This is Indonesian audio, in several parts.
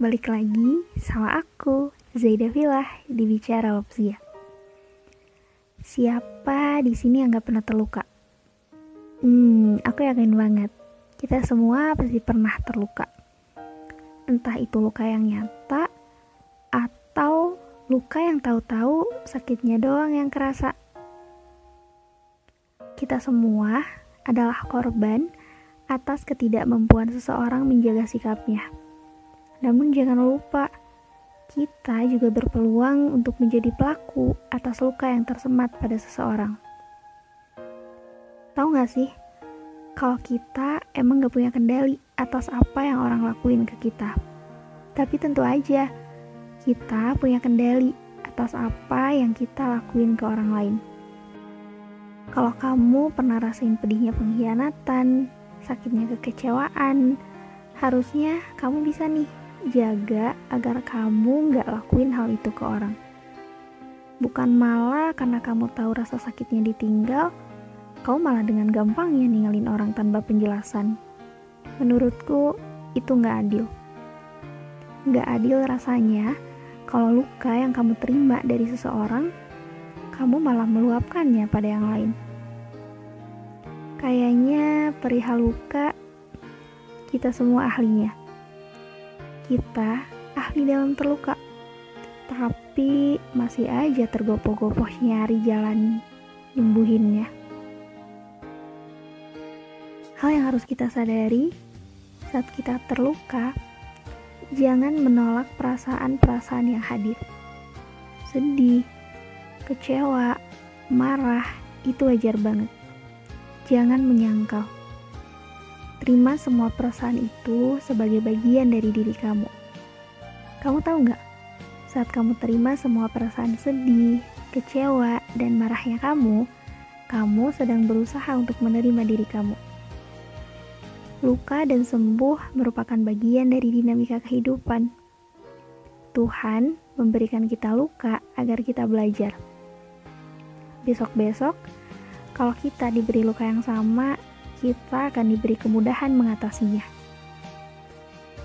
balik lagi sama aku, Zaida Filah, di Bicara Lopsia. Siapa di sini yang gak pernah terluka? Hmm, aku yakin banget, kita semua pasti pernah terluka. Entah itu luka yang nyata, atau luka yang tahu-tahu sakitnya doang yang kerasa. Kita semua adalah korban atas ketidakmampuan seseorang menjaga sikapnya. Namun jangan lupa, kita juga berpeluang untuk menjadi pelaku atas luka yang tersemat pada seseorang. Tahu gak sih, kalau kita emang gak punya kendali atas apa yang orang lakuin ke kita. Tapi tentu aja, kita punya kendali atas apa yang kita lakuin ke orang lain. Kalau kamu pernah rasain pedihnya pengkhianatan, sakitnya kekecewaan, harusnya kamu bisa nih jaga agar kamu nggak lakuin hal itu ke orang. Bukan malah karena kamu tahu rasa sakitnya ditinggal, kamu malah dengan gampangnya ninggalin orang tanpa penjelasan. Menurutku, itu nggak adil. Nggak adil rasanya kalau luka yang kamu terima dari seseorang kamu malah meluapkannya pada yang lain. Kayaknya perihal luka, kita semua ahlinya. Kita ahli dalam terluka, tapi masih aja tergopoh-gopoh nyari jalan nyembuhinnya. Hal yang harus kita sadari saat kita terluka, jangan menolak perasaan-perasaan yang hadir. Sedih, kecewa, marah, itu wajar banget. Jangan menyangkal. Terima semua perasaan itu sebagai bagian dari diri kamu. Kamu tahu nggak? Saat kamu terima semua perasaan sedih, kecewa, dan marahnya kamu, kamu sedang berusaha untuk menerima diri kamu. Luka dan sembuh merupakan bagian dari dinamika kehidupan. Tuhan memberikan kita luka agar kita belajar besok-besok, kalau kita diberi luka yang sama, kita akan diberi kemudahan mengatasinya.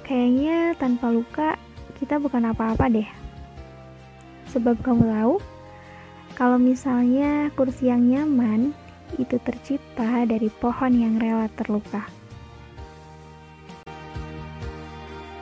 Kayaknya tanpa luka, kita bukan apa-apa deh. Sebab kamu tahu, kalau misalnya kursi yang nyaman itu tercipta dari pohon yang rela terluka.